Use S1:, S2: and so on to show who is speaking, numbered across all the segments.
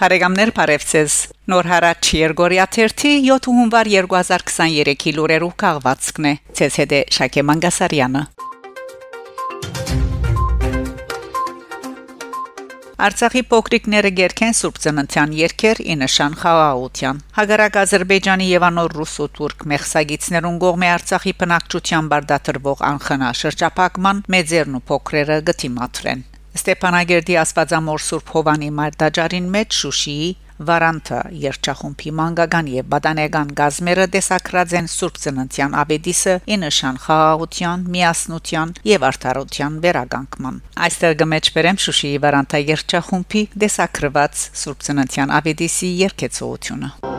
S1: Բարեկամներ Փարեվցես Նոր հարաճ Երգորիա 30 7 հունվար 2023-ի լուրերով քաղվածքն է ՑՍԴ Շակե Մանգասարյանը Արցախի փոքրիկները գերքեն Սուրբ Ծննդյան երկեր ի նշան խաղաղության։ Հագարակ Ադրբեջանի եւ անոր ռուսո-թուրք մեղսագիցներուն կողմէ Արցախի բնակչության բարդատրվող անխնա շրջափակման մեծերն ու փոքրերը գտիմատրեն։ Ստեփանագերդի Աստվածամոր Սուրբ Հովանի Մարտաջարին մեջ Շուշիի Վարանտը երջախումբի մանկական եւ բադանեգան գազմերը դեսակրած են Սուրբ Ծննդյան Աբեդիսը ի նշան խաղաղության, միասնության եւ արդարության վերագանքման։ Այստեղ գմեջ բերեմ Շուշիի Վարանտա երջախումբի դեսակրված Սուրբ Ծննդյան Աբեդիսի երկեցողությունը։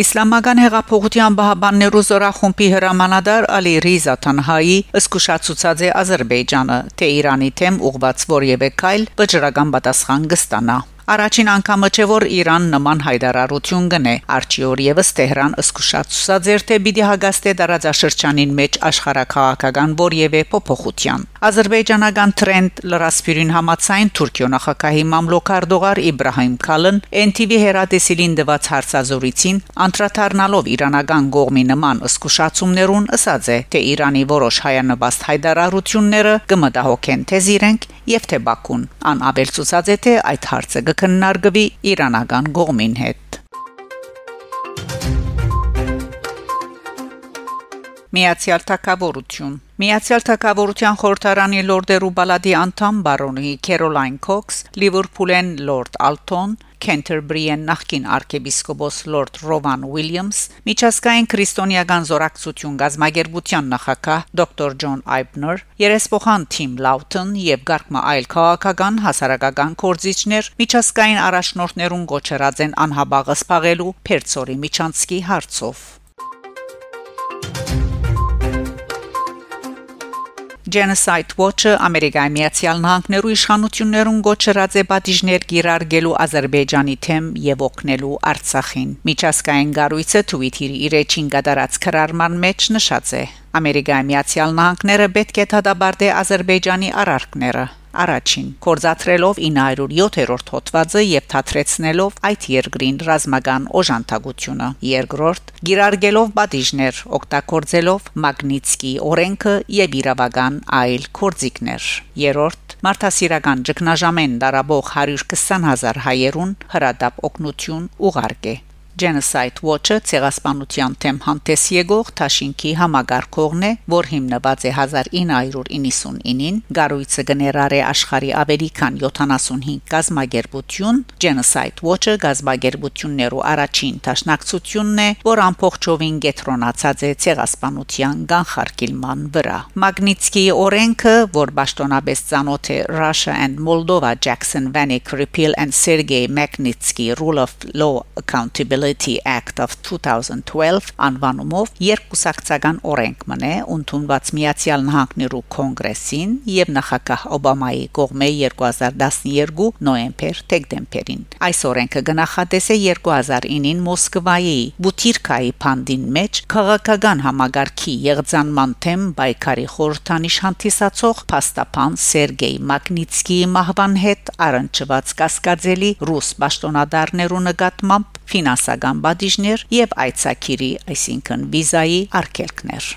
S1: Իսլամական հեղափոխության բահբաններու զորախումբի հրամանատար Ալի Ռիզա Թանհայի ըսկուշացուցած է Ադրբեջանը, թե Իրանի թեմ ուղված որևէ քայլ վճռական պատասխան կստանա։ Առաջին անգամը չէ որ Իրան նման հայտարարություն գնե։ Արչիոր եւս Տեհրան ըսկուշացուցած էր թե պիտի հագաստե դարաձաշրջանին մեջ աշխարհակաղակական որևէ փոփոխության։ Ադրբեջանական տրենդ լրասփյուրին համացայն Թուրքիո նախագահի մամլոքարդողար Իբրահիմ Քալն NTV հերատեսիլին դված հարցազրույցին անդրադառնալով իրանական գողմի նման ըսկուշացումներուն ասաց է թե Իրանի որոշ հայանվաստ հայտարարությունները կմտահոգեն թե զիրենք եւ թե Բաքուն ան ավել ցուցած է թե այդ հարցը կքննարկվի իրանական գողմին հետ Միացյալ Թագավորություն Միացյալ Թագավորության խորհրդարանի լորդերու բալադի անդամ բարոնի Քերոլայն Քոքս, Լիվերփուլեն լորդ Ալթոն Քենթերբրիեն նախկին arczepiskopos Lord Rowan Williams, միջազգային քրիստոնեական զորակցություն գազագերբության նախակահ Dr. John Eibner, երեսփոխան Tim Lawton եւ Գարկմա այլ քաղաքական հասարակական կորզիչներ միջազգային առաջնորդներուն գոչրած են անհաբաղը սփաղելու Փերծորի Միչանցկի հարցով Genocide Watch-ը Ամերիկայի Միացյալ Նահանգներու իշխանություններուն գոչրած է պատիժներ գիրարգելու Ադրբեջանի թեմ եւ օգնելու Արցախին։ Միջազգային գարույցը Twitter-ի իր էջին գդարած քրարման մեջ նշած է. Ամերիկայի Միացյալ Նահանգները պետք է դադարեցնի Ադրբեջանի արարքները Առաջին կորզաթրելով 907-րդ հոդվածը եւ թատրեցնելով այդ երկրին ռազմական օժանդակությունը երկրորդ գիրարգելով բադիժներ օգտագործելով մագնիցկի օրենքը եւ իրավական այլ կորձիկներ երրորդ մարդասիրական ճգնաժամեն դարաբող 120000 հայերուն հրադապ օգնություն ուղարկե Genocide Watch-ը ցեղասպանության թեմ հանդես եկող Թաշինքի համագարկողն է, որ հիմնված է 1999-ին, գարույցը գներար է աշխարի ավելի քան 75 գազագերբություն։ Genocide Watch-ը գազագերբություններու առաջին տաշնակցությունն է, որ ամբողջովին գետրոնացած է ցեղասպանության կանխարգելման վրա։ Մագնիցկի օրենքը, որ ճշտոնաբես ցանոթ է Russia and Moldova Jackson Vanik Repeal and Sergei Magnitsky Rule of Law Accountability Act of 2012 անվանումով երկուսակցական օրենք մնե ընդունված Միացյալ Նահանգներու կոնգրեսին եւ նախագահ Օբամայի կողմէ 2012 նոեմբեր-դեկտեմբերին այս օրենքը գնահատես է 2009-ին Մոսկվայի Բուտիրկայի փանդին մեջ քաղաքական համագարքի եղձանման թեմ բայկարի խորհրդանիշ հանդիսացող փաստապան Սերգեյ Մագնիցկիի մահվան հետ առնչված կասկածելի ռուս պաշտոնադարներու նկատմամբ ֆինանսական բաժիններ եւ այցակիրի, այսինքն վիզայի արգելքներ։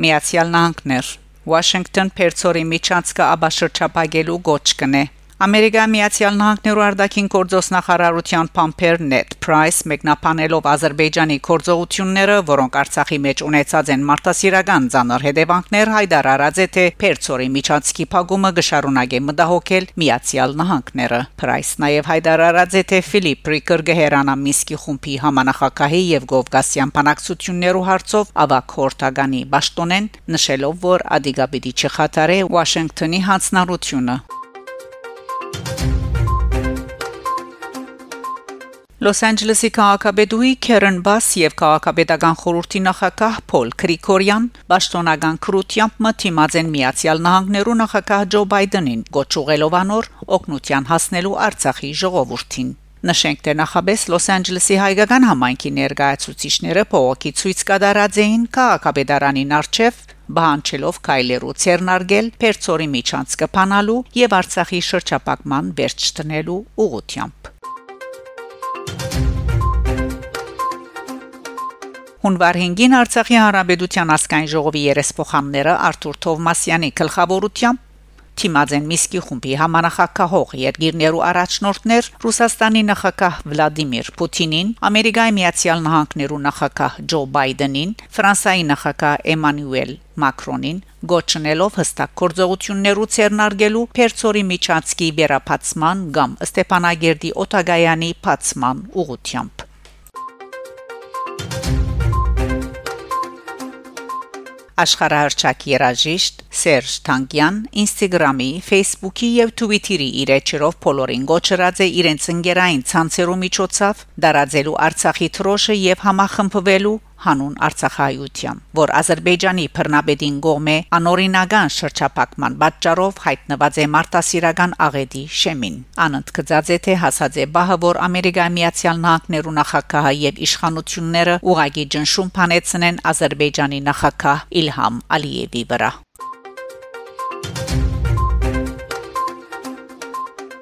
S1: Միացյալ Նահանգներ. Washington Pertsori միջանցքը աբաշրջապագելու գոչ կնե Ամերիկա Միացյալ Նահանգներու արտաքին գործոստնախարարության Պամփեր Նետ Պրայս մեկնաբանելով Ադրբեջանի գործողությունները, որոնք Արցախի մեջ ունեցած են մարտահրավերական ցաներ հետևանքներ, հայտարարած է թե Պերցորի միջանցքի փակումը գշարունակե մտահոգել Միացյալ Նահանգները։ Պրայս նաև հայտարարած է թե Ֆիլիպ Ռիկեր գեհերանա Միսկի խումբի համանախագահի եւ Գովգասյան բանակցություններու հարցով ավակ հորտագանի ճշտոնեն նշելով, որ Ադիգաբիդի չխաթարե Վաշինգտոնի հանձնառությունը Լոս Անջելեսի քաղաքապետուհի Քերեն Բաս եւ քաղաքապետական խորհրդի նախագահ Փոլ Քրիկորյան ճշտոնական քրությամբ մտիմած են Միացյալ Նահանգներու նախագահ Ջո Բայդենին գոչուղելով անոր օգնության հասնելու Արցախի ժողովրդին Նշենք թե նախաբես Լոս Անջելեսի հայկական համայնքի ներկայացուցիչները փողոքի ցույց կատարած էին քաղաքապետարանին արչև բանջելով կայլերու ցերնարգել Պերցորի միջանց կփանալու եւ Արցախի շրջապակման վերջ տնելու ուղությամբ Հունվար 5-ին Արցախի Հանրապետության ասկայն ժողովի երեսփոխանները Արթուր Թովմասյանի գլխավորությամբ Թիմաձեն Միսկի խումբի համանախագահող երկիրներու առաջնորդներ Ռուսաստանի նախագահ Վլադիմիր Պուտինին, Ամերիկայի Միացյալ Նահանգներու նախագահ Ջո Բայդենին, Ֆրանսիայի նախագահ Էմանուել Մակրոնին գոչնելով հստակ գործողություններու ցերնարգելու Պերցորի միջանցքի վերապացման կամ Ստեփանագերդի Օտագայանի փացման ուղությամբ աշխարհահռչակ երաժիշտ Սերժ Թանկյան Instagram-ի, Facebook-ի եւ Twitter-ի իր էջերով բոլորին գոչրած է իրենց ընկերային ցանցերու միջոցով դարաձելու Արցախի թրոշը եւ համախմբվելու հանուն Արցախայության, որ Ադրբեջանի բռնաբեդին գոմե անօրինական շրջապակման պատճառով հայտնված է մարտահրավերական աղեդի շեմին։ Անընդ կծած է թե հասած է բահը, որ Ամերիկայի Միացյալ Նահանգներու նախագահը եւ իշխանությունները ուղագի ճնշում փանեցնեն Ադրբեջանի նախագահ Իլհամ Ալիևի վրա։